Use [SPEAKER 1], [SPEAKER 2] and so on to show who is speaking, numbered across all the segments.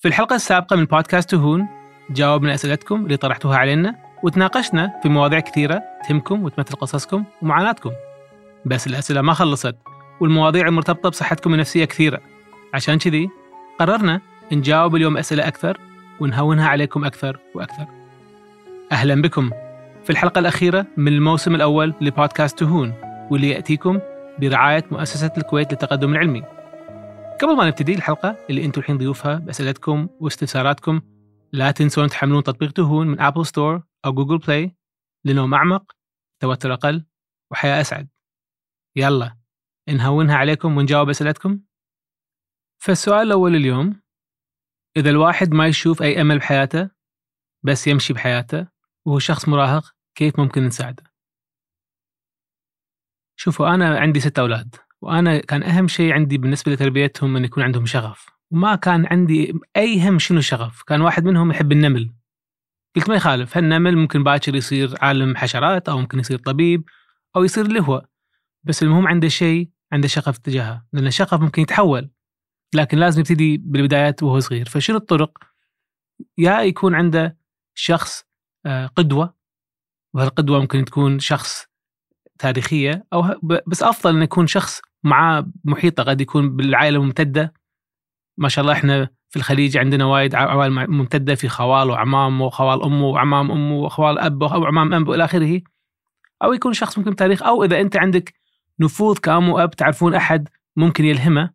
[SPEAKER 1] في الحلقة السابقة من بودكاست تهون جاوبنا أسئلتكم اللي طرحتوها علينا وتناقشنا في مواضيع كثيرة تهمكم وتمثل قصصكم ومعاناتكم. بس الأسئلة ما خلصت والمواضيع المرتبطة بصحتكم النفسية كثيرة. عشان كذي قررنا نجاوب اليوم أسئلة أكثر ونهونها عليكم أكثر وأكثر. أهلا بكم. في الحلقة الأخيرة من الموسم الأول لبودكاست تهون واللي يأتيكم برعاية مؤسسة الكويت للتقدم العلمي. قبل ما نبتدي الحلقة اللي أنتم الحين ضيوفها بأسئلتكم واستفساراتكم لا تنسون تحملون تطبيق تهون من أبل ستور أو جوجل بلاي لنوم أعمق توتر أقل وحياة أسعد. يلا نهونها عليكم ونجاوب أسئلتكم. فالسؤال الأول اليوم إذا الواحد ما يشوف أي أمل بحياته بس يمشي بحياته وهو شخص مراهق كيف ممكن نساعده؟ شوفوا أنا عندي ست أولاد. وأنا كان أهم شيء عندي بالنسبة لتربيتهم أن يكون عندهم شغف. وما كان عندي أي هم شنو شغف. كان واحد منهم يحب النمل. قلت ما يخالف هالنمل ممكن باكر يصير عالم حشرات أو ممكن يصير طبيب أو يصير اللي هو. بس المهم عنده شيء عنده شغف تجاهه لأن الشغف ممكن يتحول. لكن لازم يبتدي بالبدايات وهو صغير. فشنو الطرق؟ يا يكون عنده شخص آه، قدوة. وهالقدوة ممكن تكون شخص تاريخية أو بس أفضل أن يكون شخص معاه محيطه قد يكون بالعائله الممتده ما شاء الله إحنا في الخليج عندنا وايد عوائل ممتده في خوال وعمام وخوال أمه وعمام أمه وخوال اب أو عمام أب والى آخره. أو يكون شخص ممكن تاريخ أو إذا أنت عندك نفوذ كأم وأب تعرفون أحد ممكن يلهمه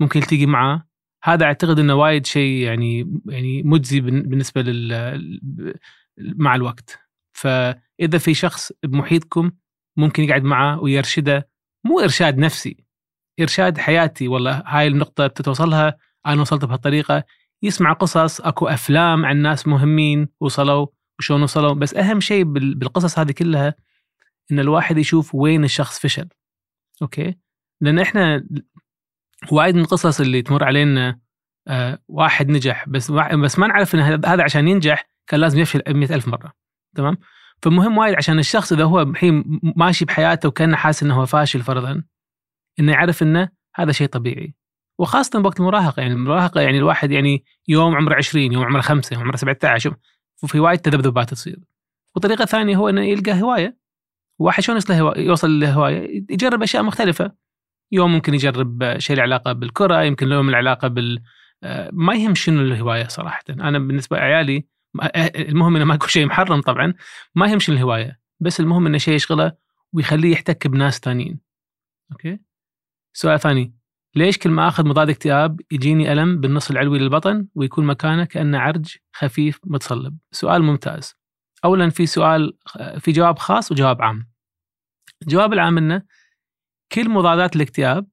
[SPEAKER 1] ممكن يلتقي معاه. هذا أعتقد أنه وايد شيء يعني يعني مجزي بالنسبة لل مع الوقت. فإذا في شخص بمحيطكم ممكن يقعد معه ويرشده مو إرشاد نفسي إرشاد حياتي والله. هاي النقطة بتتوصلها أنا وصلت بهالطريقة. يسمع قصص أكو أفلام عن ناس مهمين وصلوا وشلون وصلوا. بس أهم شيء بالقصص هذه كلها إن الواحد يشوف وين الشخص فشل. أوكي؟ لأن إحنا وايد من القصص اللي تمر علينا آه واحد نجح. بس بس ما نعرف إن هذا عشان ينجح كان لازم يفشل مئة ألف مرة. تمام؟ فمهم وايد عشان الشخص إذا هو الحين ماشي بحياته وكأنه حاسس إنه هو فاشل فرضا إنه يعرف إنه هذا شيء طبيعي. وخاصة بوقت المراهقة يعني المراهقة يعني الواحد يعني يوم عمره 20 يوم عمره 5 يوم عمره 17 وفي وايد تذبذبات تصير. وطريقة ثانية هو إنه يلقى هواية. واحد شلون يوصل لهواية؟ يجرب أشياء مختلفة. يوم ممكن يجرب شيء له علاقة بالكرة يمكن له العلاقه بال آه، ما يهم شنو الهواية صراحة. أنا بالنسبة لعيالي المهم إنه ما يكون شيء محرم طبعا ما يهمش الهواية بس المهم إنه شيء يشغله ويخليه يحتك بناس ثانيين أوكي؟ سؤال ثاني. ليش كل ما آخذ مضاد اكتئاب يجيني ألم بالنص العلوي للبطن ويكون مكانه كأنه عرج خفيف متصلب؟ سؤال ممتاز. اولا في سؤال في جواب خاص وجواب عام. الجواب العام إنه كل مضادات الاكتئاب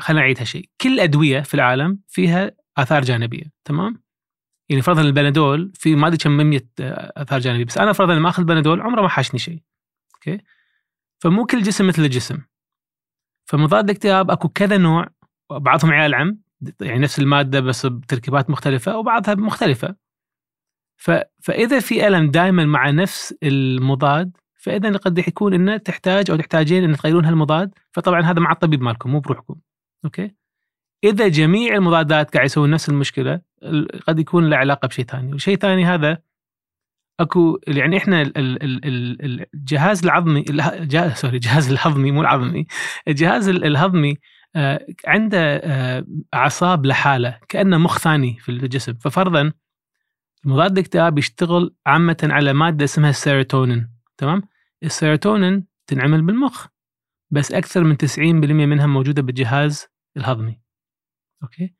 [SPEAKER 1] خلينا نعيد هالشيء كل أدوية في العالم فيها آثار جانبية تمام؟ يعني فرضا البنادول في ما أدري كم 100 آثار جانبية بس أنا فرضا لما أخذ بنادول عمره ما حاشني شيء أوكي؟ فمو كل جسم مثل الجسم. فمضاد الاكتئاب أكو كذا نوع بعضهم عيال عم يعني نفس المادة بس بتركيبات مختلفة وبعضها مختلفة. ف... فإذا في ألم دائما مع نفس المضاد فإذا قد يكون إنه تحتاج أو تحتاجين إن تغيرون هالمضاد فطبعا هذا مع الطبيب مالكم مو بروحكم أوكي؟ إذا جميع المضادات قاعد يسوون نفس المشكلة قد يكون له علاقة بشيء ثاني. وشيء ثاني هذا أكو يعني إحنا الجهاز العظمي sorry الجهاز الهضمي مو العظمي الجهاز الهضمي آه، عنده آه، أعصاب لحالة كأنه مخ ثاني في الجسم. ففرضا مضاد الاكتئاب يشتغل عامة على مادة اسمها السيروتونين تمام؟ السيروتونين تنعمل بالمخ بس أكثر من 90% منها موجودة بالجهاز الهضمي. أوكي؟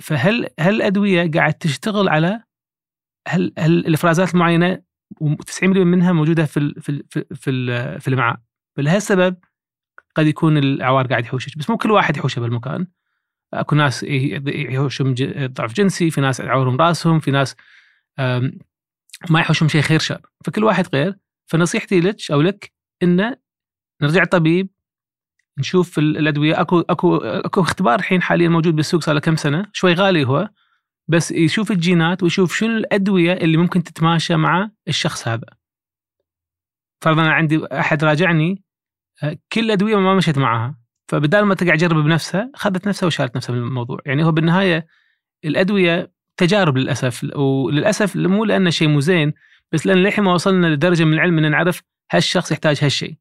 [SPEAKER 1] فهل هل الادويه قاعد تشتغل على هل هل الإفرازات المعينة و90% منها موجودة في في في في الامعاء فلهالسبب قد يكون العوار قاعد يحوشك بس مو كل واحد يحوشه بالمكان. أكو ناس يحوشهم ضعف جنسي في ناس يعورهم رأسهم في ناس ما يحوشهم شيء خير شر. فكل واحد غير. فنصيحتي لك أو لك إنه نرجع الطبيب نشوف الأدوية. اكو اكو أكو اختبار الحين حاليا موجود بالسوق صار له كم سنة؟ شوي غالي هو بس يشوف الجينات ويشوف شنو الأدوية اللي ممكن تتماشى مع الشخص هذا. فرضا عندي أحد راجعني آه، كل الادويه ما مشيت معها. فبدال ما تقعد تجرب بنفسها خذت نفسها وشالت نفسها من الموضوع. يعني هو بالنهاية الأدوية تجارب للأسف. وللأسف مو لأنه شيء مو زين بس لأن للحين ما وصلنا لدرجة من العلم إن نعرف هالشخص يحتاج هالشيء.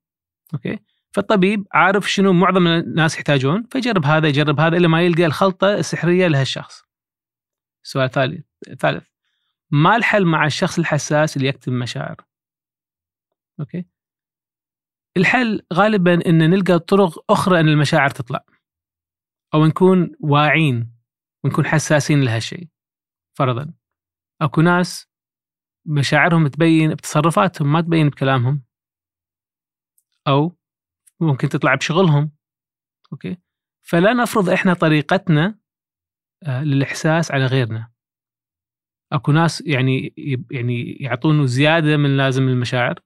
[SPEAKER 1] أوكي؟ فالطبيب عارف شنو معظم الناس يحتاجون فيجرب هذا يجرب هذا الا ما يلقى الخلطة السحرية لهالشخص. السؤال الثالث ثالث. ما الحل مع الشخص الحساس اللي يكتم مشاعر؟ okay. الحل غالبا إن نلقى طرق أخرى إن المشاعر تطلع أو نكون واعين ونكون حساسين لهالشيء. فرضا أكو ناس مشاعرهم تبين بتصرفاتهم ما تبين بكلامهم. أو ممكن تطلع بشغلهم. okay؟ فلا نفرض إحنا طريقتنا آه، للإحساس على غيرنا. أكو ناس يعني يعني يعطونه زيادة من لازم المشاعر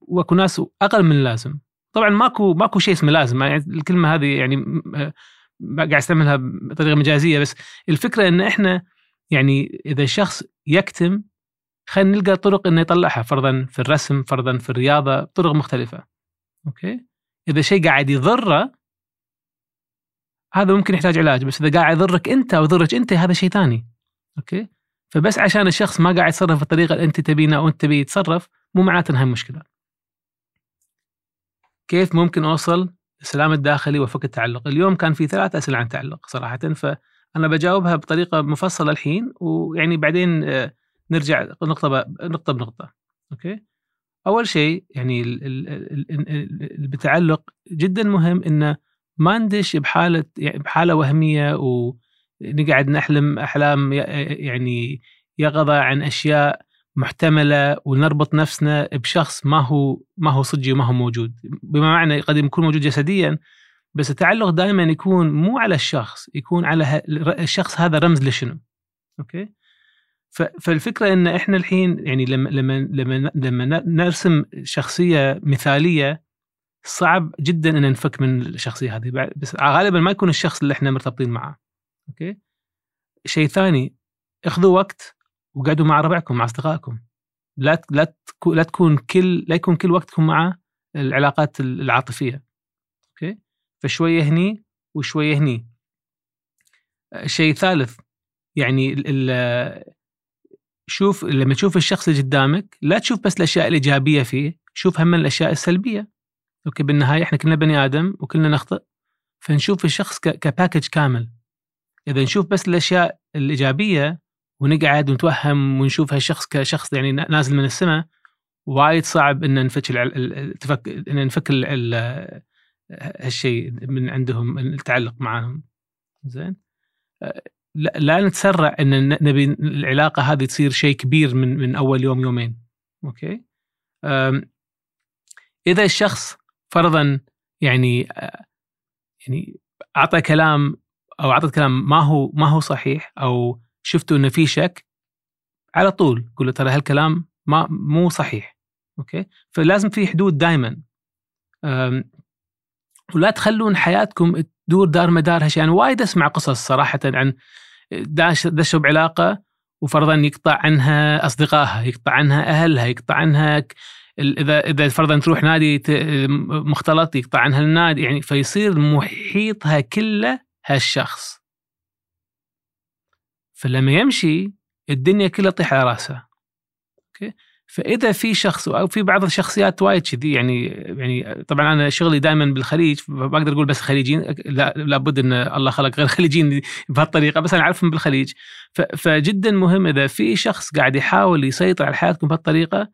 [SPEAKER 1] وأكو ناس أقل من اللازم طبعا ماكو ماكو شيء اسمه لازم يعني الكلمة هذه يعني آه، قاعد أستعملها بطريقة مجازية بس الفكرة إن إحنا يعني إذا الشخص يكتم خلينا نلقى طرق إنه يطلعها فرضا في الرسم فرضا في الرياضة طرق مختلفة. أوكي؟ إذا شيء قاعد يضره هذا ممكن يحتاج علاج بس إذا قاعد يضرك أنت أو يضرك أنت هذا شيء ثاني. okay؟ فبس عشان الشخص ما قاعد يتصرف بالطريقة اللي أنت تبينها أو أنت تبي يتصرف مو معناته انها مشكلة. كيف ممكن أوصل السلام الداخلي وفك التعلق؟ اليوم كان في ثلاث أسئلة عن التعلق صراحة فأنا بجاوبها بطريقة مفصلة الحين ويعني بعدين آه، نرجع نقطة نقطة بنقطة. okay؟ أول شيء يعني بتعلق جدا مهم انه ما ندش بحالة يعني بحالة وهمية ونقعد نحلم أحلام يعني يقظه عن أشياء محتملة ونربط نفسنا بشخص ما هو ما هو صجي وما هو موجود. بما معنى قد يكون موجود جسديا بس التعلق دائما يكون مو على الشخص يكون على الشخص هذا رمز لشنو؟ أوكي؟ فالفكرة إن إحنا الحين يعني لما لما لما لما نرسم شخصية مثالية صعب جدا إن نفك من الشخصية هذه. بس غالبا ما يكون الشخص اللي إحنا مرتبطين معه. okay؟ شيء ثاني اخذوا وقت وقعدوا مع ربعكم مع أصدقائكم. لا لا لا تكون كل لا يكون كل وقتكم مع العلاقات العاطفية. okay؟ فشوية هني وشوية هني. الشيء الثالث يعني شوف لما تشوف الشخص اللي قدامك لا تشوف بس الأشياء الإيجابية فيه شوف هم الأشياء السلبية. أوكي بالنهاية إحنا كلنا بني آدم وكلنا نخطئ. فنشوف الشخص كباكج كامل. إذا نشوف بس الأشياء الإيجابية ونقعد ونتوهم ونشوف هالشخص كشخص يعني نازل من السماء وايد صعب ان نفك ان نفك هالشيء من عندهم التعلق معاهم. زين؟ لا نتسرع إن نبي العلاقة هذه تصير شيء كبير من من أول يوم يومين. okay؟ إذا الشخص فرضا يعني يعني أعطى كلام أو اعطى كلام ما هو ما هو صحيح أو شفتوا إنه في شك على طول قول له ترى هالكلام ما مو صحيح. okay؟ فلازم في حدود دائما ولا تخلون حياتكم تدور دار مدار هالشيء. أنا يعني وايد أسمع قصص صراحة عن داش دشوا بعلاقه وفرضا يقطع عنها أصدقائها يقطع عنها أهلها يقطع عنها إذا إذا فرضا تروح نادي مختلط يقطع عنها النادي يعني فيصير محيطها كله هالشخص. فلما يمشي الدنيا كلها تطيح على رأسه. أوكي؟ فإذا في شخص أو في بعض الشخصيات وايد كذي يعني يعني طبعا أنا شغلي دائما بالخليج فبقدر أقول بس خليجيين لا لابد إن الله خلق غير خليجيين بهالطريقة بس أنا أعرفهم بالخليج. فجدا مهم إذا في شخص قاعد يحاول يسيطر على حياتكم بهالطريقة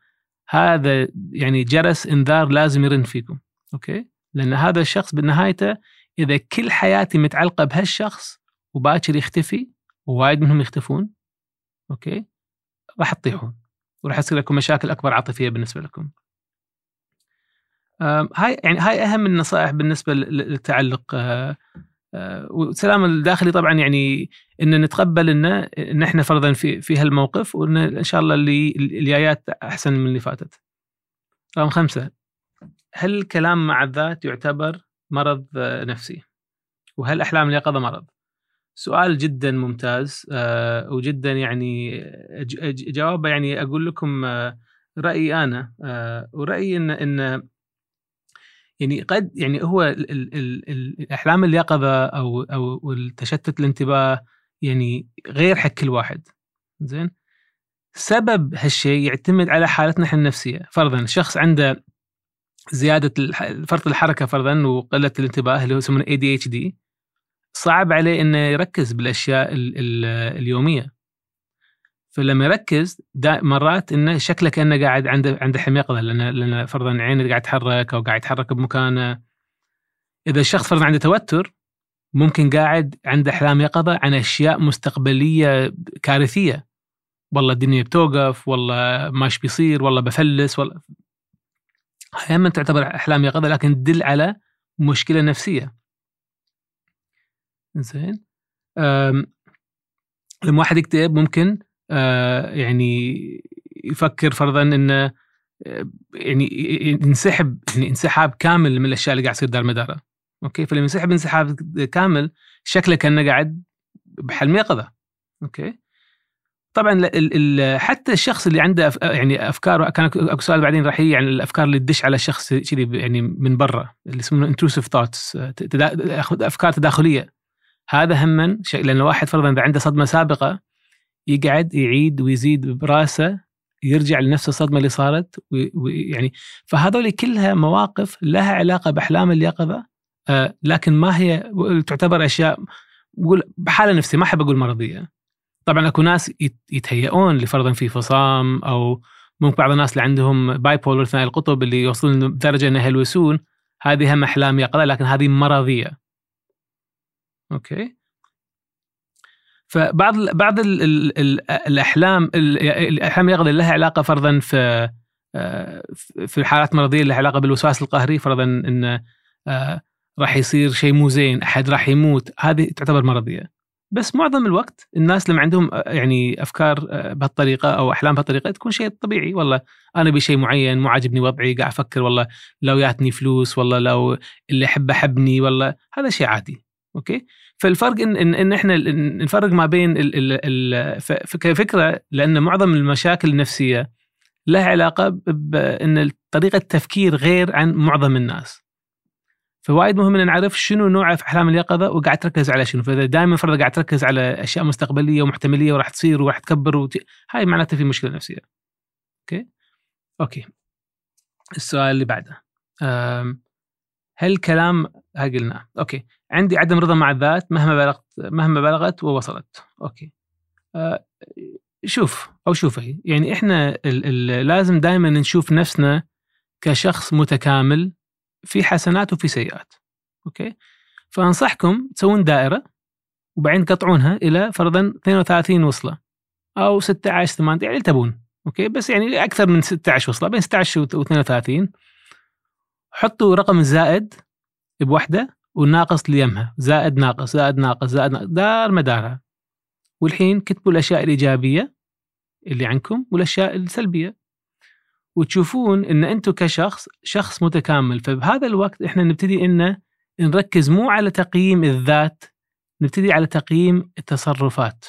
[SPEAKER 1] هذا يعني جرس إنذار لازم يرن فيكم okay؟ لأن هذا الشخص بالنهايته إذا كل حياتي متعلقة بهالشخص وباكر يختفي ووايد منهم يختفون okay؟ راح تطيحون. وراح يصير لكم مشاكل أكبر عاطفية بالنسبة لكم. هاي يعني هاي أهم النصائح بالنسبة للتعلق آه، آه، والسلام الداخلي طبعا يعني ان نتقبل ان إن إحنا فرضا في في هالموقف وإن إن شاء الله اللي الجايات أحسن من اللي فاتت. رقم خمسة هل الكلام مع الذات يعتبر مرض نفسي؟ وهل أحلام اليقظه مرض؟ سؤال جدا ممتاز آه، وجدا يعني جوابه يعني أقول لكم آه، رأيي أنا آه، ورأيي إن إن يعني قد يعني هو ال ال ال الأحلام اليقظه أو أو التشتت الانتباه يعني غير حق كل واحد زين؟ سبب هالشيء يعتمد على حالتنا إحنا النفسية. فرضا شخص عنده زيادة فرط الحركة فرضا وقلة الانتباه اللي هو يسمونه اي دي اتش دي صعب عليه إنه يركز بالأشياء ال ال اليومية. فلما يركز مرات إنه شكله كأنه قاعد عنده عنده حلم يقظه لأن لأن فرضا عينه قاعد يتحرك أو قاعد يتحرك بمكانه. إذا الشخص فرضا عنده توتر ممكن قاعد عنده احلام يقظه عن أشياء مستقبلية كارثية. والله الدنيا بتوقف والله ماش بيصير والله بفلس والله. أحيانا تعتبر احلام يقظه لكن تدل على مشكلة نفسية. زين لما واحد يكتئب ممكن يعني يفكر فرضا إنه يعني ينسحب يعني انسحاب كامل من الأشياء اللي قاعد تصير دار مداره. okay؟ فلما ينسحب انسحاب كامل شكله كأنه قاعد بحلم يقظة. okay؟ طبعا حتى الشخص اللي عنده يعني أفكار كان أكو سؤال بعدين راح يجي عن الأفكار اللي تدش على الشخص كذي يعني من برا اللي يسمونه intrusive thoughts أفكار تداخلية. هذا هما لأن الواحد فرضا إذا عنده صدمة سابقة يقعد يعيد ويزيد براسه يرجع لنفس الصدمة اللي صارت ويعني فهذول كلها مواقف لها علاقة بأحلام اليقظه آه لكن ما هي تعتبر أشياء بقول بحالة نفسية ما أحب أقول مرضية. طبعا أكو ناس يتهيئون لفرضا في فصام أو ممكن بعض الناس اللي عندهم باي بولر ثنائي القطب اللي يوصلون لدرجة إنه يهلوسون هذه هم أحلام يقظه لكن هذه مرضية. أوكي. فبعض بعض ال ال ال الأحلام الأحلام اليقظه لها علاقة فرضا في آه، في الحالات المرضية اللي لها علاقة بالوسواس القهري فرضا انه آه، راح يصير شيء مو زين أحد راح يموت هذه تعتبر مرضية. بس معظم الوقت الناس لما عندهم آه، يعني أفكار بهالطريقة أو أحلام بهالطريقة تكون شيء طبيعي والله أنا بشيء معين مو عاجبني وضعي قاعد أفكر والله لو ياتني فلوس والله لو اللي أحبه حبني والله هذا شيء عادي. okay؟ فالفرق ان ان, إن إحنا نفرق ما بين ال ال كفكرة لأن معظم المشاكل النفسية لها علاقة بان طريقة التفكير غير عن معظم الناس. فوايد مهم إن نعرف شنو نوع في أحلام اليقظة وقاعد تركز على شنو. فإذا دائما فرض قاعد تركز على أشياء مستقبلية ومحتملية وراح تصير وراح تكبر وت... هاي معناته في مشكلة نفسية. okay؟ okay. السؤال اللي بعده. هل كلام هاي قلنا okay. عندي عدم رضا مع الذات مهما بلغت مهما بلغت ووصلت. okay. أه شوف أو شوفي. يعني إحنا ال ال لازم دائما نشوف نفسنا كشخص متكامل في حسنات وفي سيئات. okay. فأنصحكم تسوون دائرة وبعدين تقطعونها إلى فرضا 32 وصلة أو 16 8 يعني تبون. أوكي. بس يعني أكثر من 16 وصلة بين 16 و 32 حطوا رقم الزائد بوحدة والناقص ليمها. زائد ناقص زائد ناقص زائد ناقص دار مدارها. والحين كتبوا الأشياء الإيجابية اللي عندكم والأشياء السلبية. وتشوفون إن أنتم كشخص شخص متكامل. فبهذا الوقت إحنا نبتدي إن نركز مو على تقييم الذات نبتدي على تقييم التصرفات.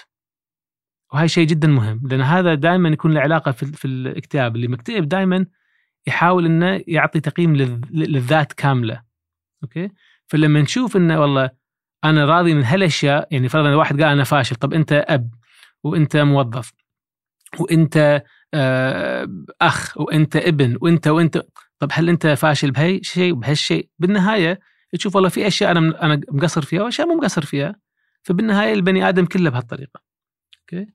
[SPEAKER 1] وهي شيء جدا مهم لأن هذا دائما يكون له علاقة في الاكتئاب اللي مكتئب دائما يحاول إنه يعطي تقييم للذات كاملة. أوكي؟ فلما نشوف إنه والله أنا راضي من هالأشياء يعني فرضا واحد قال أنا فاشل طب أنت أب وأنت موظف وأنت آه، أخ وأنت ابن وأنت وأنت طب هل أنت فاشل بهي الشيء بهالشيء؟ بالنهاية تشوف والله في أشياء أنا أنا مقصر فيها وأشياء مو مقصر فيها. فبالنهاية البني آدم كله بهالطريقة. أوكي؟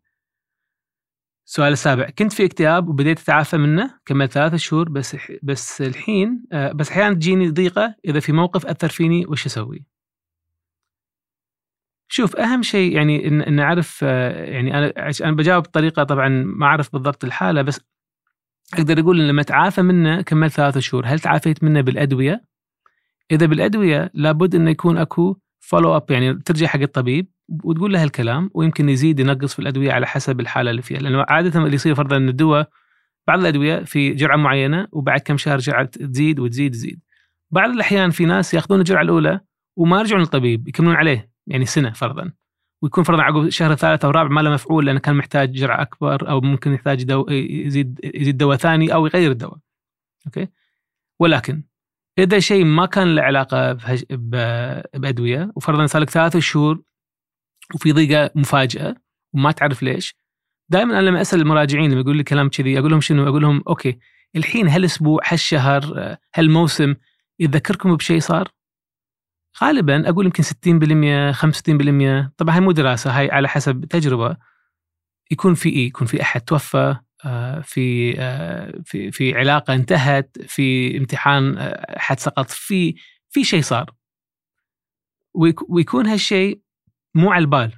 [SPEAKER 1] السؤال السابع كنت في اكتئاب وبديت أتعافى منه كملت ثلاثة شهور بس بس الحين آه، بس أحيانا تجيني ضيقة إذا في موقف أثر فيني وش أسوي؟ شوف أهم شيء يعني ان, إن أعرف آه، يعني أنا أنا بجاوب بطريقة طبعا ما أعرف بالضبط الحالة بس أقدر أقول إن لما تعافى منه كملت ثلاثة شهور هل تعافيت منه بالأدوية؟ إذا بالأدوية لابد إنه يكون أكو follow up يعني ترجع حق الطبيب وتقول له الكلام ويمكن يزيد ينقص في الأدوية على حسب الحالة اللي فيها. لأنه عادة اللي يصير فرضا إن الدواء بعض الأدوية في جرعة معينة وبعد كم شهر جرعة تزيد وتزيد تزيد. بعض الأحيان في ناس يأخذون الجرعة الأولى وما يرجعون للطبيب يكملون عليه يعني سنة فرضا. ويكون فرضا عقب الشهر الثالث أو الرابع ما له مفعول لأنه كان محتاج جرعة أكبر أو ممكن يحتاج دو يزيد يزيد دواء ثاني أو يغير الدواء. Okay? ولكن إذا شيء ما كان له علاقة بأدوية وفرضا صار لك ثلاث شهور وفي ضيقة مفاجأة وما تعرف ليش دائما أنا لما أسأل المراجعين لما يقول لي كلام كذي أقول لهم شنو؟ أقول لهم okay الحين هالأسبوع هالشهر هالموسم يذكركم بشيء صار؟ غالبا أقول يمكن 60% 65% طبعا هاي مو دراسة هاي على حسب تجربة يكون في إيه؟ يكون في أحد توفى في آه، في في علاقة انتهت في امتحان آه، احد سقط في في شيء صار. ويكون هالشيء مو على البال.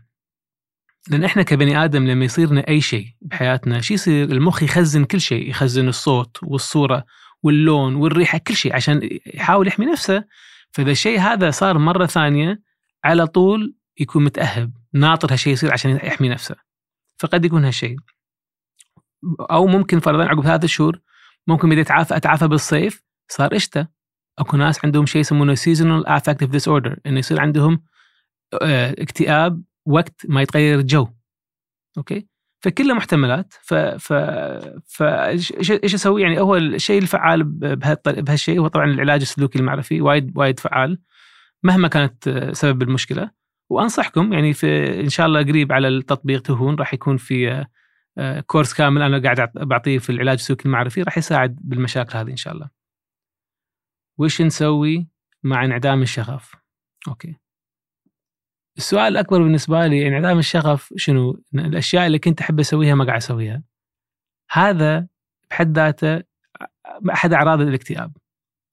[SPEAKER 1] لأن إحنا كبني آدم لما يصيرنا أي شيء بحياتنا شو يصير؟ المخ يخزن كل شيء يخزن الصوت والصورة واللون والريحة كل شيء عشان يحاول يحمي نفسه. فإذا الشيء هذا صار مرة ثانية على طول يكون متأهب ناطر هالشيء يصير عشان يحمي نفسه. فقد يكون هالشيء أو ممكن فرضا عقب ثلاث شهور ممكن بدي اتعافى أتعافى بالصيف صار الشتا أكو ناس عندهم شيء يسمونه seasonal affective disorder إنه يصير عندهم آه، اكتئاب وقت ما يتغير الجو okay? فكلها محتملات. ف ف ف إيش أسوي؟ يعني هو الشيء الفعال بهالشيء هو طبعا العلاج السلوكي المعرفي وايد وايد فعال مهما كانت سبب المشكلة. وأنصحكم يعني في إن شاء الله قريب على التطبيق تهون راح يكون في كورس كامل أنا قاعد بعطيه في العلاج السلوكي المعرفي راح يساعد بالمشاكل هذه إن شاء الله. وش نسوي مع انعدام الشغف؟ Okay. السؤال الأكبر بالنسبة لي انعدام الشغف شنو؟ الأشياء اللي كنت أحب أسويها ما قاعد أسويها. هذا بحد ذاته أحد أعراض الاكتئاب.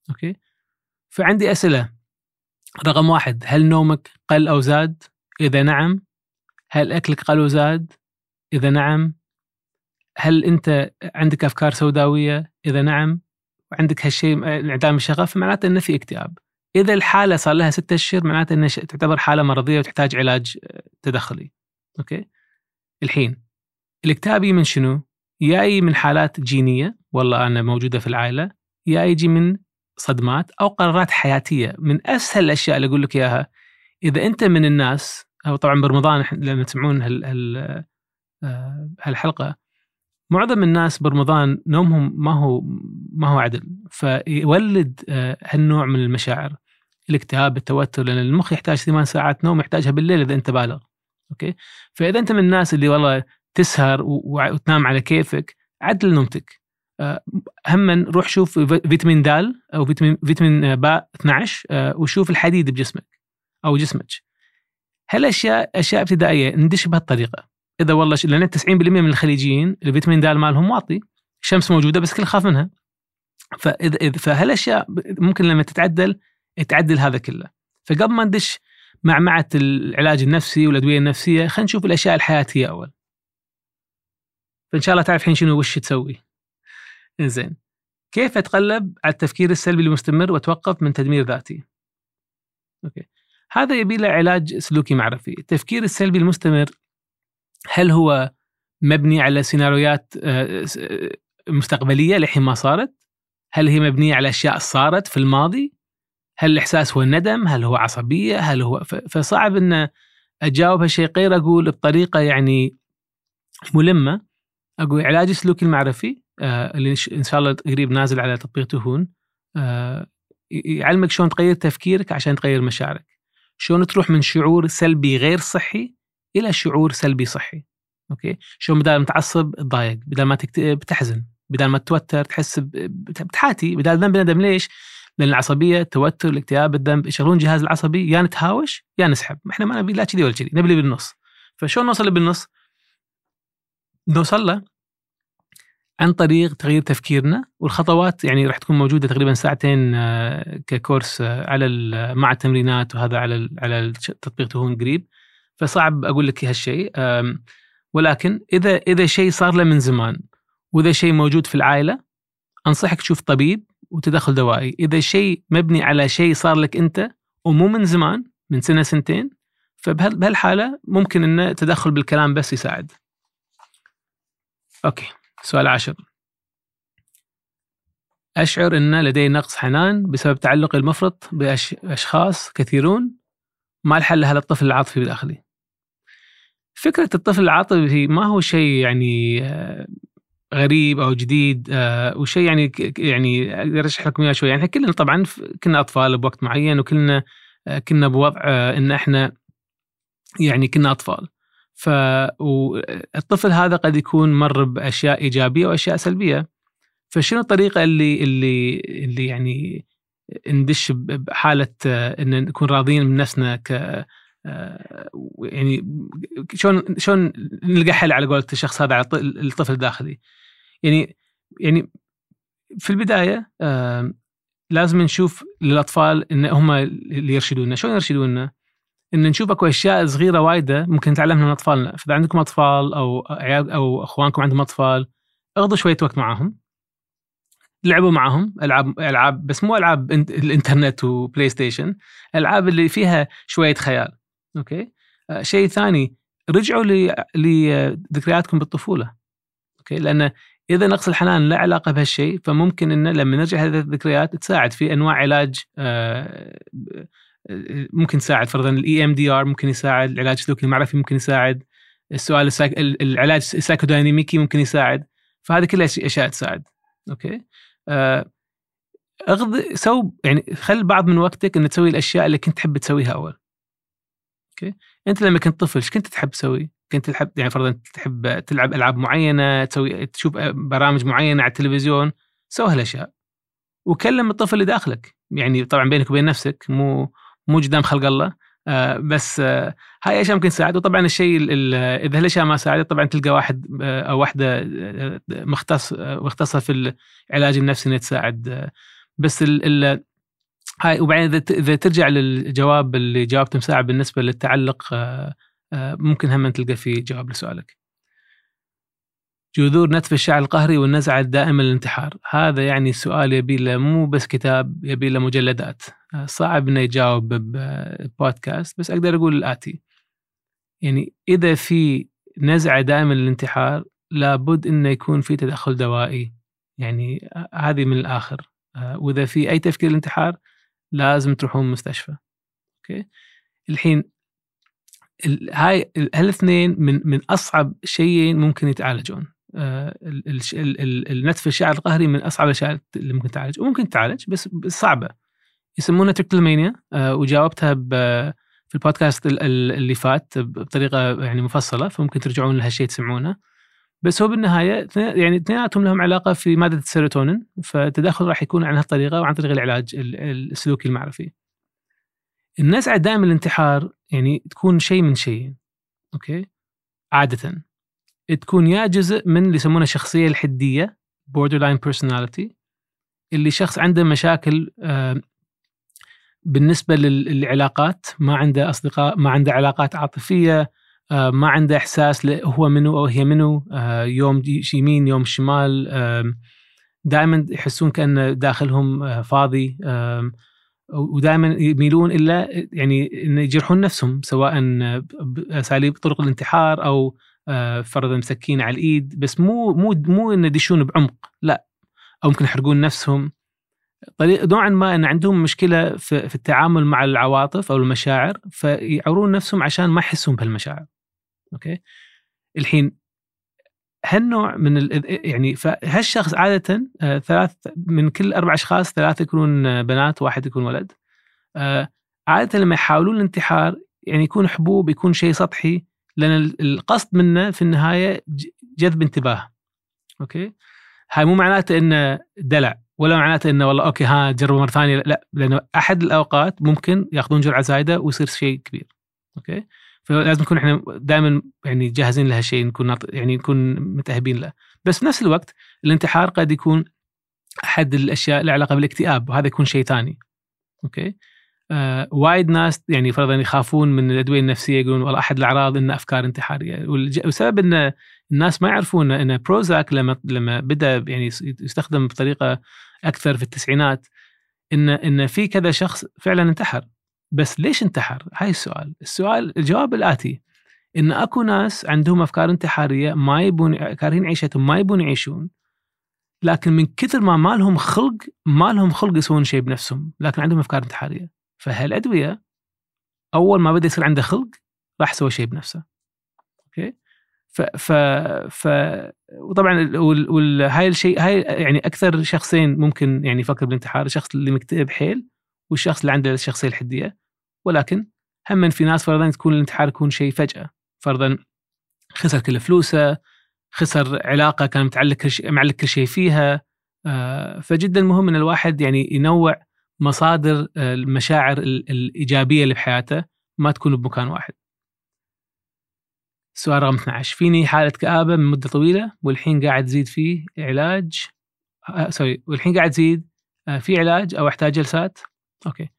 [SPEAKER 1] Okay? فعندي أسئلة رقم واحد هل نومك قل أو زاد؟ إذا نعم هل أكلك قل وزاد؟ إذا نعم هل أنت عندك أفكار سوداوية؟ إذا نعم وعندك هالشيء انعدام الشغف معناته إنه في اكتئاب. إذا الحالة صار لها ستة أشهر معناته انها تعتبر حالة مرضية وتحتاج علاج آه، تدخلي. Okay? الحين الاكتئاب من شنو؟ يا من حالات جينية والله أنا موجودة في العائلة يا يجي من صدمات أو قرارات حياتية من أسهل الأشياء اللي أقول لك إياها إذا أنت من الناس أو طبعا برمضان لما تسمعون هال هال آه، هالحلقة معظم الناس برمضان نومهم ما هو ما هو عدل. فيولد آه، هالنوع من المشاعر. الاكتئاب التوتر لأن المخ يحتاج ثمان ساعات نوم يحتاجها بالليل إذا أنت بالغ. Okay? فإذا أنت من الناس اللي والله تسهر وتنام على كيفك عدل نومتك. آه، هم روح شوف فيتامين د أو فيتامين فيتامين باء 12 آه، وشوف الحديد بجسمك أو جسمك. هالاشياء أشياء ابتدائية ندش بهالطريقة. إذا والله لأن 90% من الخليجيين الفيتامين د مالهم واطي الشمس موجودة بس كل خايف منها. فاذا فهالأشياء ممكن لما تتعدل تعدل هذا كله. فقبل ما ندش معمعة العلاج النفسي والأدوية النفسية خلينا نشوف الأشياء الحياتية أول. فإن شاء الله تعرف الحين شنو وش تسوي. زين كيف اتغلب على التفكير السلبي المستمر وأتوقف من تدمير ذاتي؟ أوكي. هذا يبي له علاج سلوكي معرفي. التفكير السلبي المستمر هل هو مبني على سيناريوهات آه، آه، مستقبلية لحين ما صارت؟ هل هي مبنية على أشياء صارت في الماضي؟ هل الإحساس هو الندم؟ هل هو عصبية؟ هل هو فصعب إن أجاوب هالشيء غير أقول بطريقة يعني ملمة أقول علاج السلوكي المعرفي آه، اللي إن شاء الله قريب نازل على تطبيق تهون يعلمك شلون تغير تفكيرك عشان تغير مشاعرك شلون تروح من شعور سلبي غير صحي إلى شعور سلبي صحي. أوكي؟ شلون بدل ما تعصب تضايق بدل ما تكتئب تحزن بدل ما تتوتر تحس بتحاتي بدل ذنب ندم ليش؟ لأن العصبية التوتر الاكتئاب الذنب يشغلون الجهاز العصبي يا نتهاوش يا نسحب. إحنا ما نبي لا كذي ولا كذي نبي بالنص. فشلون نوصل بالنص؟ نوصل له عن طريق تغيير تفكيرنا والخطوات يعني راح تكون موجودة تقريبا ساعتين آه، ككورس آه، على مع التمرينات وهذا على على تطبيق تهون قريب. فصعب أقول لك هالشيء. ولكن إذا إذا شيء صار له من زمان وإذا شيء موجود في العائلة أنصحك تشوف طبيب وتدخل دوائي. إذا شيء مبني على شيء صار لك أنت ومو من زمان من سنة سنتين فبهالحاله ممكن ان التدخل بالكلام بس يساعد. أوكي سؤال عاشر أشعر أن لدي نقص حنان بسبب تعلقي المفرط بأشخاص كثيرون ما الحل لهذا الطفل العاطفي بداخلي فكرة الطفل العاطفي ما هو شيء يعني آه، غريب أو جديد آه، وشيء يعني يعني أقدر أشرح لكم إياه شوي. يعني كلنا طبعا كنا أطفال بوقت معين وكلنا آه، كنا بوضع إن إحنا يعني كنا أطفال. فالطفل هذا قد يكون مر بأشياء إيجابية وأشياء سلبية. فشنو الطريقة اللي اللي اللي يعني ندش بحالة إن نكون راضيين من نفسنا ك يعني شلون شلون نلقى حل على قولة الشخص هذا على الطفل الداخلي يعني يعني في البداية لازم نشوف للأطفال إن هم اللي يرشدونا. شلون يرشدونا؟ إن نشوف أكو أشياء صغيرة وايدة ممكن نتعلمها من أطفالنا. فاذا عندكم أطفال أو عيال أو أخوانكم عندهم أطفال اقضوا شوية وقت معاهم. لعبوا معهم ألعاب ألعاب بس مو ألعاب الإنترنت وبلاي ستيشن. ألعاب اللي فيها شوية خيال. Okay. آه شيء ثاني رجعوا لذكرياتكم بالطفولة. Okay. لأن إذا نقص الحنان له علاقة بهالشيء فممكن إنه لما نرجع هذه الذكريات تساعد في أنواع علاج آه ممكن تساعد. فرضا ال EMDR ممكن يساعد العلاج السلوكي المعرفي ممكن يساعد. السؤال الساك... العلاج السايكوديناميكي ممكن يساعد. فهذه كلها أشياء تساعد. Okay. آه اغض so يعني خل بعض من وقتك ان تسوي الأشياء اللي كنت تحب تسويها أول. Okay. أنت لما كنت طفل إيش كنت تحب تسوي؟ كنت تحب يعني فرضا تحب تلعب ألعاب معينة تسوي تشوف برامج معينة على التلفزيون سوي هالأشياء. وكلم الطفل اللي داخلك. يعني طبعا بينك وبين نفسك مو مو قدام خلق الله. آه بس آه هاي أشياء ممكن تساعد وطبعا الشيء إذا هالأشياء ما ساعدت طبعا تلقى واحد آه أو واحدة آه، مختص آه، مختصة في العلاج النفسي إنها تساعد. آه، بس ال ال هاي وبعدين إذا ترجع للجواب اللي جاوبته مساعد بالنسبة للتعلق ممكن هم تلقى فيه جواب لسؤالك. جذور نتف الشعر القهري والنزعة الدائمة للانتحار. هذا يعني سؤال يبي له مو بس كتاب يبي له مجلدات. صعب إنه يجاوب ببودكاست بس أقدر أقول الاتي يعني إذا في نزعة دائمة للانتحار لابد إنه يكون في تدخل دوائي. يعني هذه من الآخر. وإذا في أي تفكير الانتحار لازم تروحون مستشفى. أوكي؟ الحين هاي هالاثنين من من أصعب شيئين ممكن يتعالجون. آه، النتف الشعر القهري من أصعب الأشياء اللي ممكن تعالج. وممكن تعالج بس صعبة. يسمونها تريكتلمانيا آه، وجاوبتها في البودكاست اللي فات بطريقة يعني مفصلة فممكن ترجعون لهالشيء تسمعونه. بس هو بالنهاية يعني اثنيناتهم لهم علاقة في مادة السيروتونين فالتدخل راح يكون عن هالطريقة وعن طريق العلاج السلوكي المعرفي. النزعه دائما الانتحار يعني تكون شيء من شيئين okay عاده تكون يا جزء من اللي يسمونه الشخصيه الحدية borderline personality اللي شخص عنده مشاكل بالنسبة للعلاقات ما عنده أصدقاء ما عنده علاقات عاطفية ما عنده إحساس هو منو أو هي منو يوم يمين يوم شمال دائما يحسون كأن داخلهم فاضي ودائما يميلون إلا يعني إن يجرحون نفسهم سواء باساليب طرق الانتحار أو آه، فرضا سكين على الإيد بس مو مو مو انه يدشون بعمق لا. أو ممكن يحرقون نفسهم. نوعا ما إن عندهم مشكلة في, في التعامل مع العواطف أو المشاعر فيعورون نفسهم عشان ما يحسون بهالمشاعر. أوكي؟ الحين هالنوع من. يعني فهالشخص عادة آه، ثلاث من كل أربع أشخاص ثلاثة يكونون بنات واحد يكون ولد. آه، عادة لما يحاولون الانتحار يعني يكون حبوب يكون شيء سطحي لأن القصد منه في النهاية جذب انتباه okay? هاي مو معناته إنه دلع. ولا معناته إنه والله okay ها جربوا مرة ثانية. لا لأنه أحد الأوقات ممكن يأخذون جرعة زايدة ويصير شيء كبير. Okay? فلازم نكون إحنا دائما يعني جاهزين لهالشيء نكون يعني نكون متأهبين له. بس في نفس الوقت الانتحار قد يكون أحد الأشياء اللي علاقة بالاكتئاب وهذا يكون شيء ثاني. Okay? آه وايد ناس يعني فرضا يخافون من الأدوية النفسية يقولون والله أحد الأعراض إنه أفكار انتحارية. والسبب ان الناس ما يعرفون إن بروزاك لما لما بدأ يعني يستخدم بطريقة أكثر في التسعينات إن إن في كذا شخص فعلا انتحر. بس ليش انتحر؟ هاي السؤال، السؤال الجواب الآتي إن أكو ناس عندهم أفكار انتحارية ما يبون كارهين عيشتهم ما يبون يعيشون لكن من كثر ما ما لهم خلق ما لهم خلق يسوون شيء بنفسهم لكن عندهم أفكار انتحارية. فهالأدوية أول ما بدأ يصير عنده خلق راح يسوي شيء بنفسه. أوكي؟ ف ف ف وطبعا وهاي الشيء هاي يعني أكثر شخصين ممكن يعني يفكر بالانتحار الشخص اللي مكتئب حيل والشخص اللي عنده الشخصية الحدية. ولكن هم في ناس فرضا تكون الانتحار يكون شيء فجأة. فرضا خسر كل فلوسه خسر علاقة كان متعلق كل شيء معلق كل شيء فيها. آه، فجدا مهم إن الواحد يعني ينوع مصادر آه، المشاعر الإيجابية اللي بحياته ما تكون بمكان واحد. سؤال رقم 12 فيني حالة كآبة من مدة طويلة والحين قاعد تزيد فيه علاج؟ آه sorry والحين قاعد تزيد آه في علاج أو أحتاج جلسات؟ Okay.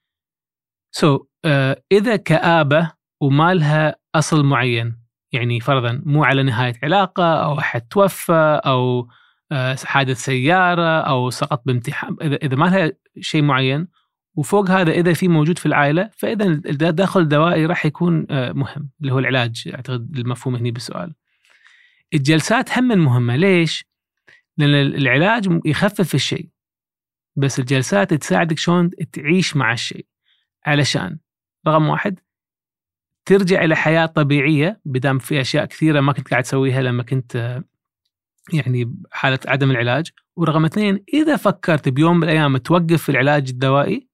[SPEAKER 1] So so, آه إذا كآبة وما لها أصل معين يعني فرضا مو على نهاية علاقة أو أحد توفى أو آه، حادث سيارة أو سقط بامتحان إذا ما لها شيء معين وفوق هذا إذا في موجود في العائلة فإذا التدخل الدوائي راح يكون آه، مهم اللي هو العلاج أعتقد المفهوم هنا بالسؤال. الجلسات هم مهمه ليش؟ لأن العلاج يخفف الشيء بس الجلسات تساعدك شلون تعيش مع الشيء علشان رقم واحد ترجع إلى حياة طبيعية بدام في أشياء كثيرة ما كنت قاعد تسويها لما كنت يعني حالة عدم العلاج ورقم اثنين إذا فكرت بيوم من الأيام توقف العلاج الدوائي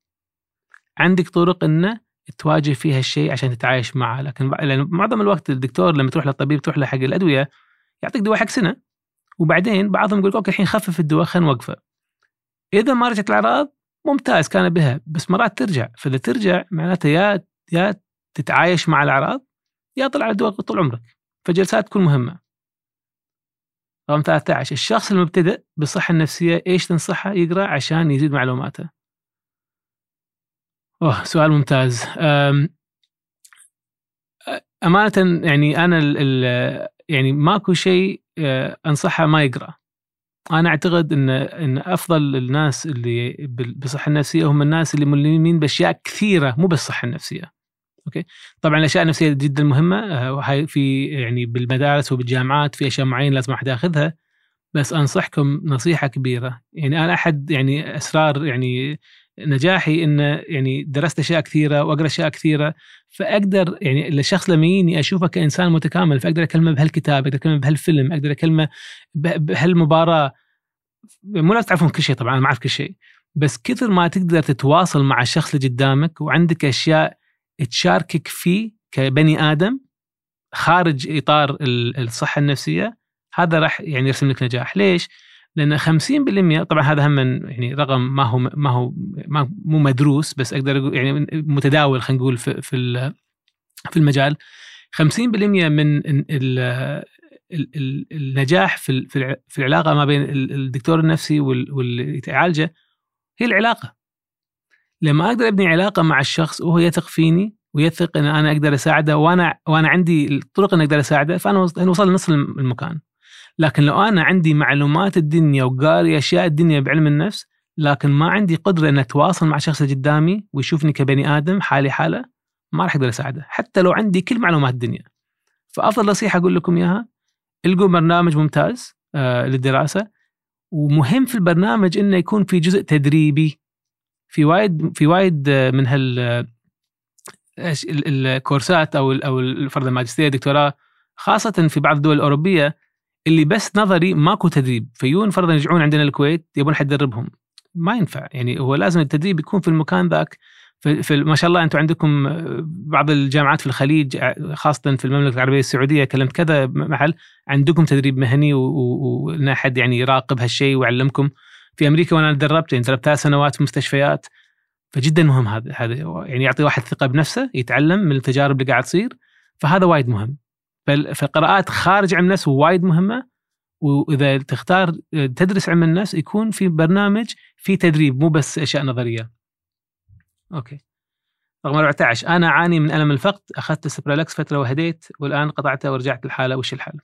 [SPEAKER 1] عندك طرق إنه تواجه فيها الشيء عشان تتعايش معه. لكن لأن معظم الوقت الدكتور لما تروح للطبيب تروح له حق الأدوية يعطيك دواء حق سنة. وبعدين بعضهم يقول أوكي الحين خفف الدواء خلينا نوقفه. إذا ما رجعت الأعراض ممتاز كان بها بس مرات ترجع. فإذا ترجع معناته يا يا تتعايش مع الأعراض يا طلع الدواء طول عمرك. فجلسات تكون مهمة. رقم 13 الشخص المبتدئ بالصحة النفسية إيش تنصحه يقرأ عشان يزيد معلوماته؟ أوه سؤال ممتاز. أمانة يعني أنا ال ال يعني ماكو شيء آه، أنصحه ما يقرأ. أنا أعتقد أن أن أفضل الناس اللي بالصحة النفسية هم الناس اللي ملمين بأشياء كثيرة مو بالصحة النفسية أوكي؟ طبعا الأشياء النفسية جدا مهمة. آه، في يعني بالمدارس وبالجامعات في أشياء معينة لازم أحد ياخذها. بس أنصحكم نصيحة كبيرة. يعني أنا أحد يعني أسرار يعني نجاحي انه يعني درست أشياء كثيرة وأقرأ أشياء كثيرة فأقدر يعني الشخص لما يجيني أشوفه كإنسان متكامل فأقدر أكلمه بهالكتاب أقدر أكلمه بهالفيلم أقدر أكلمه بهالمباراة. مو لازم تعرفون كل شيء طبعا ما أعرف كل شيء. بس كثر ما تقدر تتواصل مع الشخص اللي قدامك وعندك أشياء تشاركك فيه كبني آدم خارج إطار الصحة النفسية هذا راح يعني يرسم لك نجاح. ليش؟ لأن 50% طبعا هذا هم يعني رقم ما هو ما هو ما مو مدروس بس أقدر أقول يعني متداول خلينا نقول في في في المجال. 50% من النجاح في في العلاقة ما بين الدكتور النفسي واللي يعالجه هي العلاقة. لما أقدر أبني علاقة مع الشخص وهو يثق فيني ويثق إن أنا أقدر أساعده وأنا وأنا عندي الطرق ان أقدر أساعده فأنا وصل نصف المكان. لكن لو أنا عندي معلومات الدنيا وقاري أشياء الدنيا بعلم النفس لكن ما عندي قدرة ان أتواصل مع اللي قدامي ويشوفني كبني آدم حالي حالة ما راح أقدر أساعده حتى لو عندي كل معلومات الدنيا. فأفضل نصيحة أقول لكم إياها القوا برنامج ممتاز آه للدراسة. ومهم في البرنامج إنه يكون في جزء تدريبي. في وايد في وايد من هال الكورسات أو أو فرض الماجستير الدكتوراه خاصة في بعض الدول الأوروبية اللي بس نظري ماكو تدريب فيون فرضا يرجعون عندنا الكويت يبون حد يدربهم. ما ينفع يعني هو لازم التدريب يكون في المكان ذاك. في, ما شاء الله أنتم عندكم بعض الجامعات في الخليج خاصة في المملكة العربية السعودية كلمت كذا محل عندكم تدريب مهني وإن أحد يعني يراقب هالشيء ويعلمكم. في أمريكا وأنا دربت يعني دربت ثلاث سنوات في مستشفيات. فجدا مهم هذا هذا يعني يعطي واحد ثقة بنفسه يتعلم من التجارب اللي قاعد تصير فهذا وايد مهم. فالقراءات خارج علم النفس وايد مهمة وإذا تختار تدرس علم النفس يكون في برنامج في تدريب مو بس أشياء نظرية. Okay. رقم 14 أنا أعاني من ألم الفقد أخذت سبرالكس فترة وهديت والآن قطعته ورجعت للحاله وش الحل؟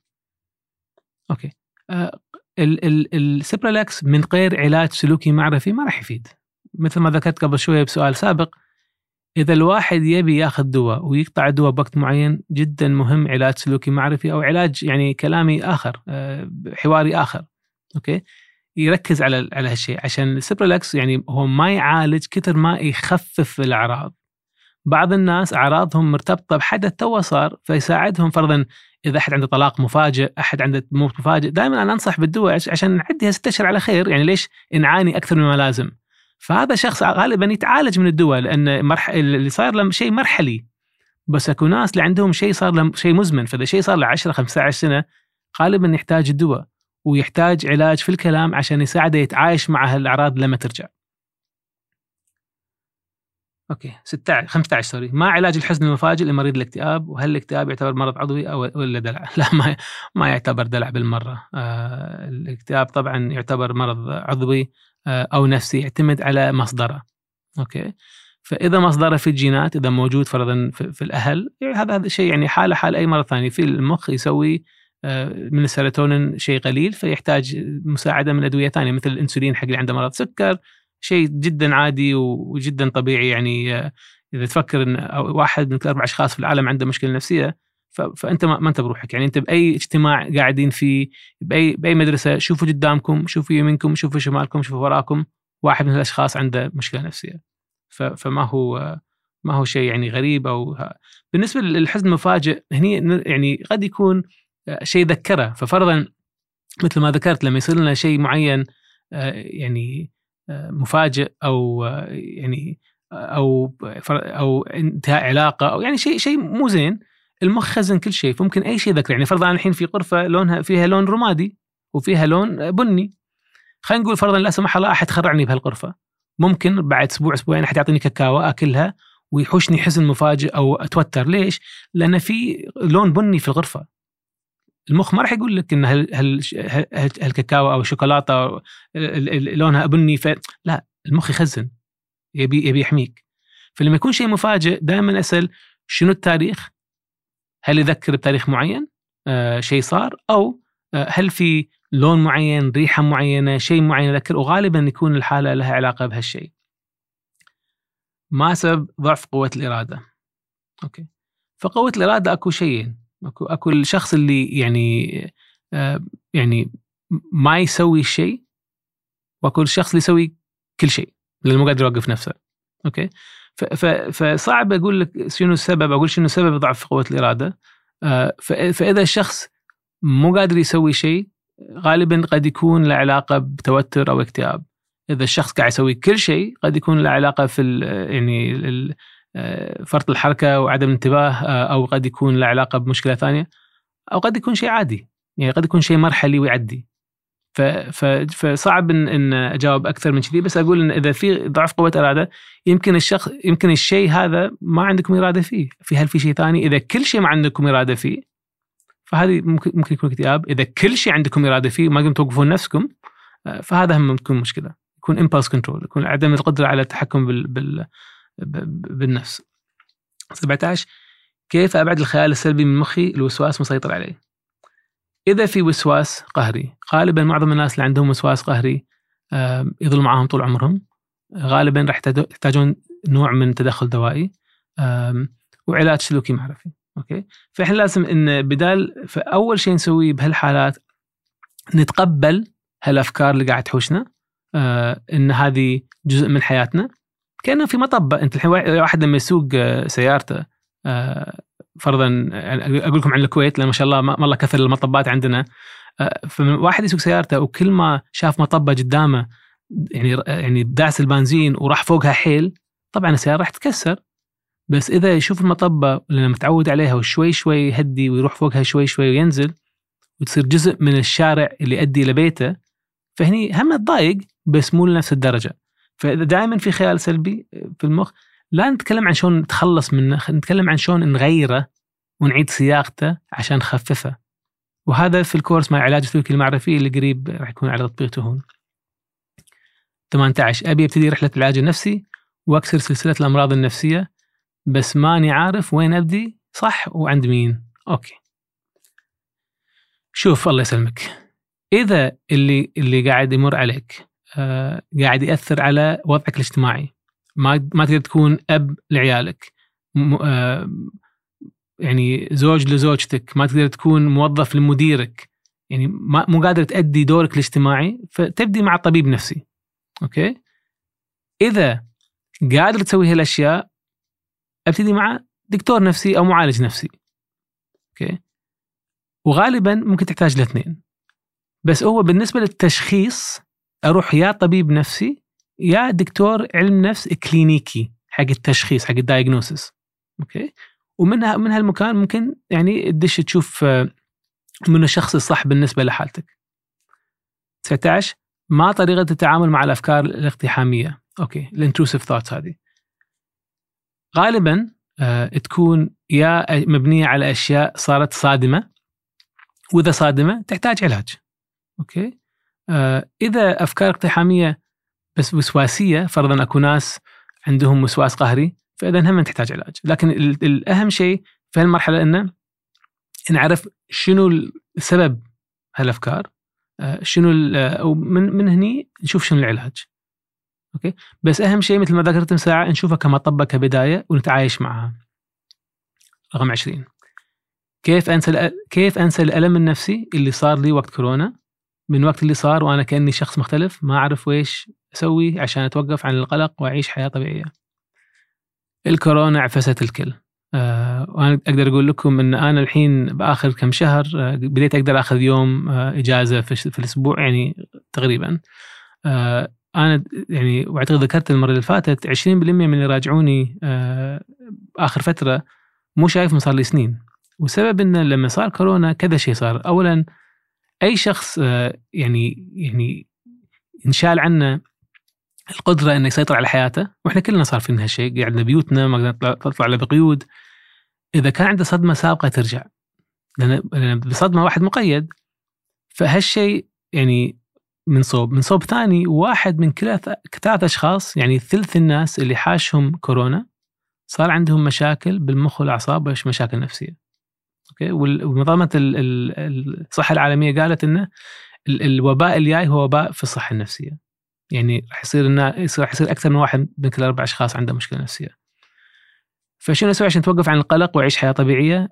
[SPEAKER 1] Okay. آه السبرالكس من غير علاج سلوكي معرفي ما راح يفيد مثل ما ذكرت قبل شوية بسؤال سابق إذا الواحد يبي ياخذ دواء ويقطع الدواء بوقت معين جدا مهم علاج سلوكي معرفي أو علاج يعني كلامي آخر آه، حواري آخر okay? يركز على على هالشيء. عشان السبرالكس يعني هو ما يعالج كثر ما يخفف الأعراض. بعض الناس أعراضهم مرتبطة بحدث تو صار فيساعدهم فرضا إذا أحد عنده طلاق مفاجئ، أحد عنده موت مفاجئ، دائما أنا أنصح بالدواء عشان نعديها ست اشهر على خير، يعني ليش نعاني أكثر مما لازم؟ فهذا شخص غالبا يتعالج من الدواء لأن مرح... اللي صاير له شيء مرحلي بس أكو ناس اللي عندهم شيء صار له شيء مزمن فإذا شيء صار له 10 15 سنة غالبا يحتاج الدواء ويحتاج علاج في الكلام عشان يساعده يتعايش مع هالأعراض لما ترجع. أوكي 16 15 sorry ما علاج الحزن المفاجئ لمريض الاكتئاب وهل الاكتئاب يعتبر مرض عضوي أو ولا دلع؟ لا ما ما يعتبر دلع بالمرة آه الاكتئاب طبعا يعتبر مرض عضوي أو نفسي يعتمد على مصدره. أوكي؟ فإذا مصدره في الجينات إذا موجود فرضا في, في الأهل يعني هذا هذا شيء يعني حالة حال أي مرض ثاني في المخ يسوي آه من السيروتونين شيء قليل فيحتاج مساعدة من أدوية ثانية مثل الإنسولين حق اللي عنده مرض سكر شيء جدا عادي وجدا طبيعي يعني آه، إذا تفكر إن واحد من كل أربع أشخاص في العالم عنده مشكلة نفسية فأنت ما أنت بروحك. يعني أنت بأي اجتماع قاعدين فيه بأي بأي مدرسة شوفوا قدامكم شوفوا يمينكم شوفوا شمالكم شوفوا وراكم واحد من الأشخاص عنده مشكلة نفسية. فما هو ما هو شيء يعني غريب أو بالنسبة للحزن المفاجئ هني يعني قد يكون آه، شيء ذكره. ففرضا مثل ما ذكرت لما يصير لنا شيء معين آه، يعني مفاجئ أو يعني أو أو انتهاء علاقة أو يعني شيء شيء مو زين المخ خزن كل شيء فممكن أي شيء ذكر. يعني فرضا الحين في غرفة لونها فيها لون رمادي وفيها لون بني. خلينا نقول فرضا لا سمح الله أحد خرعني بهالغرفة. ممكن بعد أسبوع أسبوعين أحد يعطيني كاكاو أكلها ويحوشني حزن مفاجئ أو أتوتر. ليش؟ لأن في لون بني في الغرفة. المخ ما راح يقول لك إن هالكاكاو أو الشوكولاتة لونها بني. ف... لا المخ يخزن. يبي يبي يحميك. فلما يكون شيء مفاجئ دائما أسأل شنو التاريخ؟ هل يذكر بتاريخ معين؟ آه شيء صار أو آه هل في لون معين، ريحة معينة، شيء معين يذكر وغالبا يكون الحالة لها علاقة بهالشيء. ما سبب ضعف قوة الإرادة؟ أوكي. فقوة الإرادة أكو شيئين أكو أكو الشخص اللي يعني آه يعني ما يسوي شيء وأكو الشخص اللي يسوي كل شيء لأنه مو قادر يوقف نفسه أوكي. فصعب أقول لك شنو السبب أقول شنو سبب ضعف قوة الإرادة. آه فإذا الشخص مو قادر يسوي شيء غالبا قد يكون له علاقة بتوتر أو اكتئاب. إذا الشخص قاعد يسوي كل شيء قد يكون له علاقة في يعني آه، فرط الحركة وعدم الانتباه آه، أو قد يكون له علاقة بمشكلة ثانية أو قد يكون شيء عادي. يعني قد يكون شيء مرحلي ويعدي. فصعب ان إن أجاوب أكثر من كذي. بس أقول إن إذا في ضعف قوة إرادة يمكن الشخص يمكن الشيء هذا ما عندكم إرادة فيه، في هل في شيء ثاني؟ إذا كل شيء ما عندكم إرادة فيه فهذه ممكن ممكن يكون اكتئاب، إذا كل شيء عندكم إرادة فيه ما قمتوا توقفون نفسكم آه، فهذا هم تكون مشكلة، يكون impulse control، يكون عدم القدرة على التحكم بال, بال بالنفس. 17 كيف أبعد الخيال السلبي من مخي الوسواس مسيطر عليه؟ إذا في وسواس قهري غالبا معظم الناس اللي عندهم وسواس قهري يظل معاهم طول عمرهم. غالبا راح يحتاجون نوع من تدخل دوائي. وعلاج سلوكي معرفي. أوكي؟ فإحنا لازم إن بدال فاول شيء نسويه بهالحالات نتقبل هالأفكار اللي قاعد تحوشنا آه، إن هذه جزء من حياتنا. كأنه في مطب أنت الحين واحد لما يسوق آه، سيارته آه، فرضا أقول لكم عن الكويت لأن ما شاء الله ما الله كثر المطبات عندنا. فواحد يسوق سيارته وكل ما شاف مطبة قدامه يعني يعني داس البنزين وراح فوقها حيل طبعا السيارة راح تتكسر بس إذا يشوف المطبة لأنه متعود عليها وشوي شوي يهدي ويروح فوقها شوي شوي وينزل وتصير جزء من الشارع اللي يؤدي لبيته فهني هم تضايق بس مو لنفس الدرجة. فإذا دائما في خيال سلبي في المخ لا نتكلم عن شلون نتخلص منه نتكلم عن شلون نغيره ونعيد صياغته عشان نخففه. وهذا في الكورس مع علاج السلوكي المعرفي اللي قريب راح يكون على تطبيق تهون. 18 أبي أبتدي رحلة العلاج النفسي وأكسر سلسلة الأمراض النفسية بس ماني عارف وين أبدي صح وعند مين. أوكي. شوف الله يسلمك. إذا اللي اللي قاعد يمر عليك آه، قاعد يأثر على وضعك الاجتماعي ما ما تقدر تكون أب لعيالك. آه، يعني زوج لزوجتك ما تقدر تكون موظف لمديرك. يعني ما مو قادر تأدي دورك الاجتماعي فتبدي مع طبيب نفسي. أوكي؟ إذا قادر تسوي هالأشياء أبتدي مع دكتور نفسي أو معالج نفسي. أوكي؟ وغالبا ممكن تحتاج الاثنين بس هو بالنسبة للتشخيص أروح يا طبيب نفسي يا دكتور علم نفس كلينيكي حق التشخيص حق ال diagnosis أوكي؟ ومنها من هالمكان ممكن يعني تدش تشوف آه، من الشخص الصح بالنسبة لحالتك. 19 ما طريقة التعامل مع الأفكار الاقتحامية. أوكي ال intrusive thoughts هذه. غالبا آه تكون يا مبنية على أشياء صارت صادمة. وإذا صادمة تحتاج علاج. أوكي؟ آه إذا أفكار اقتحامية بس وسواسية فرضا أكو ناس عندهم وسواس قهري فاذا هم تحتاج علاج. لكن الأهم شيء في هالمرحلة إنه نعرف شنو السبب هالأفكار آه، شنو أو من من هني نشوف شنو العلاج. أوكي؟ بس أهم شيء مثل ما ذكرت من ساعة نشوفها كمطبة كبداية ونتعايش معها. رقم 20 كيف أنسى كيف أنسى الألم النفسي اللي صار لي وقت كورونا؟ من وقت اللي صار وأنا كأني شخص مختلف ما أعرف ويش أسوي عشان أتوقف عن القلق وأعيش حياة طبيعية. الكورونا عفست الكل. آه وأنا أقدر أقول لكم إن أنا الحين بآخر كم شهر آه بديت أقدر آخذ يوم آه إجازة في, الأسبوع يعني تقريبا. آه أنا يعني وأعتقد ذكرت المرة اللي فاتت 20% من اللي راجعوني آخر فترة مو شايفهم صار لي سنين. وسبب إنه لما صار كورونا كذا شيء صار. اولا أي شخص يعني يعني انشال عنه القدرة إنه يسيطر على حياته وإحنا كلنا صار فينا هالشيء قعدنا بيوتنا ما نطلع له بقيود. إذا كان عنده صدمة سابقة ترجع لأن بصدمة واحد مقيد. فهالشيء يعني من صوب من صوب ثاني واحد من كل ثلاث أشخاص يعني ثلث الناس اللي حاشهم كورونا صار عندهم مشاكل بالمخ والأعصاب مشاكل نفسية. أوكي؟ ومنظمة الصحة العالمية قالت إنه الوباء الجاي هو وباء في الصحة النفسية. يعني راح يصير راح يصير أكثر من واحد من كل أربع أشخاص عنده مشكلة نفسية. فشنو نسوي عشان نتوقف عن القلق ويعيش حياة طبيعية؟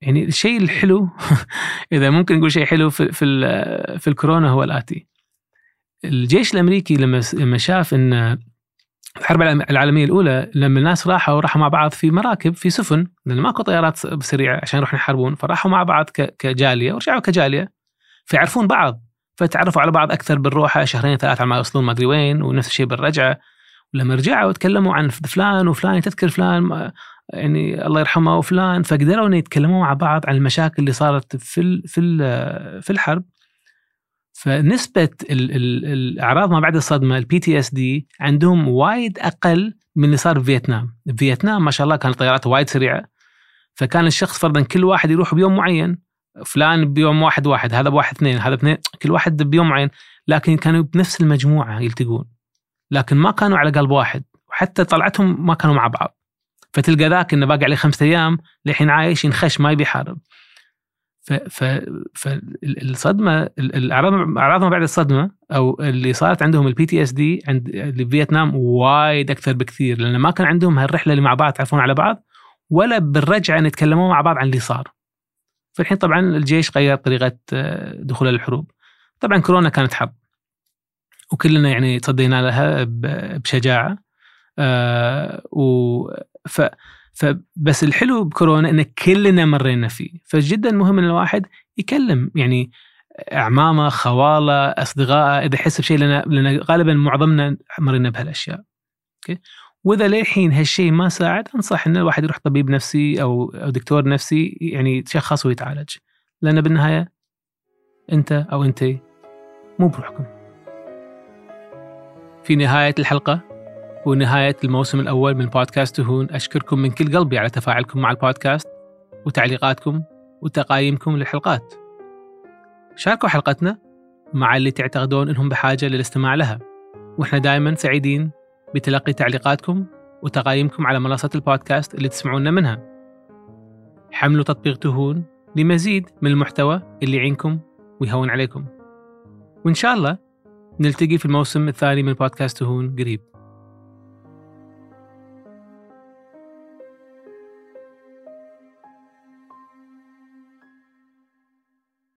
[SPEAKER 1] يعني الشيء الحلو إذا ممكن نقول شيء حلو في في, في الكورونا هو الاتي. الجيش الأمريكي لما لما شاف إن الحرب العالمية الأولى لما الناس راحوا راحوا مع بعض في مراكب في سفن لأن ماكو طيارات سريعة عشان يروحون يحاربون فراحوا مع بعض كجالية ورجعوا كجالية فيعرفون بعض فتعرفوا على بعض أكثر بالروحة شهرين ثلاثة ما يوصلون ما أدري وين ونفس الشيء بالرجعة. ولما رجعوا تكلموا عن فلان وفلان تذكر فلان يعني الله يرحمه وفلان فقدروا ان يتكلموا مع بعض عن المشاكل اللي صارت في في في الحرب. فنسبة الأعراض ما بعد الصدمة ال PTSD عندهم وايد أقل من اللي صار في فيتنام، فيتنام ما شاء الله كانت طيارات وايد سريعة. فكان الشخص فرضا كل واحد يروح بيوم معين. فلان بيوم واحد واحد هذا بواحد اثنين هذا اثنين كل واحد بيوم معين لكن كانوا بنفس المجموعة يلتقون. لكن ما كانوا على قلب واحد وحتى طلعتهم ما كانوا مع بعض. فتلقى ذاك إنه باقي عليه خمسة أيام للحين عايش ينخش ما يبي يحارب. فالصدمه الاعراض اعراض ما بعد الصدمة أو اللي صارت عندهم ال PTSD عند اللي وايد أكثر بكثير لأن ما كان عندهم هالرحلة اللي مع بعض تعرفون على بعض ولا بالرجعة إن يتكلمون مع بعض عن اللي صار. فالحين طبعا الجيش غير طريقة آه، دخوله للحروب طبعا كورونا كانت حرب وكلنا يعني تصدينا لها بشجاعة. آه و ف فبس الحلو بكورونا إن كلنا مرينا فيه. فجدا مهم إن الواحد يكلم يعني أعمامه خواله أصدقائه إذا يحس بشيء لنا لأن غالبا معظمنا مرينا بهالأشياء. أوكي؟ وإذا للحين هالشيء ما ساعد أنصح ان الواحد يروح طبيب نفسي أو أو دكتور نفسي يعني يتشخص ويتعالج. لأن بالنهاية أنت أو انت مو بروحكم. في نهاية الحلقة ونهاية الموسم الأول من بودكاست هون أشكركم من كل قلبي على تفاعلكم مع البودكاست وتعليقاتكم وتقايمكم للحلقات. شاركوا حلقتنا مع اللي تعتقدون إنهم بحاجة للاستماع لها. وإحنا دائما سعيدين بتلقي تعليقاتكم وتقايمكم على منصة البودكاست اللي تسمعونا منها. حملوا تطبيق تهون لمزيد من المحتوى اللي يعينكم ويهون عليكم. وإن شاء الله نلتقي في الموسم الثاني من بودكاست تهون قريب.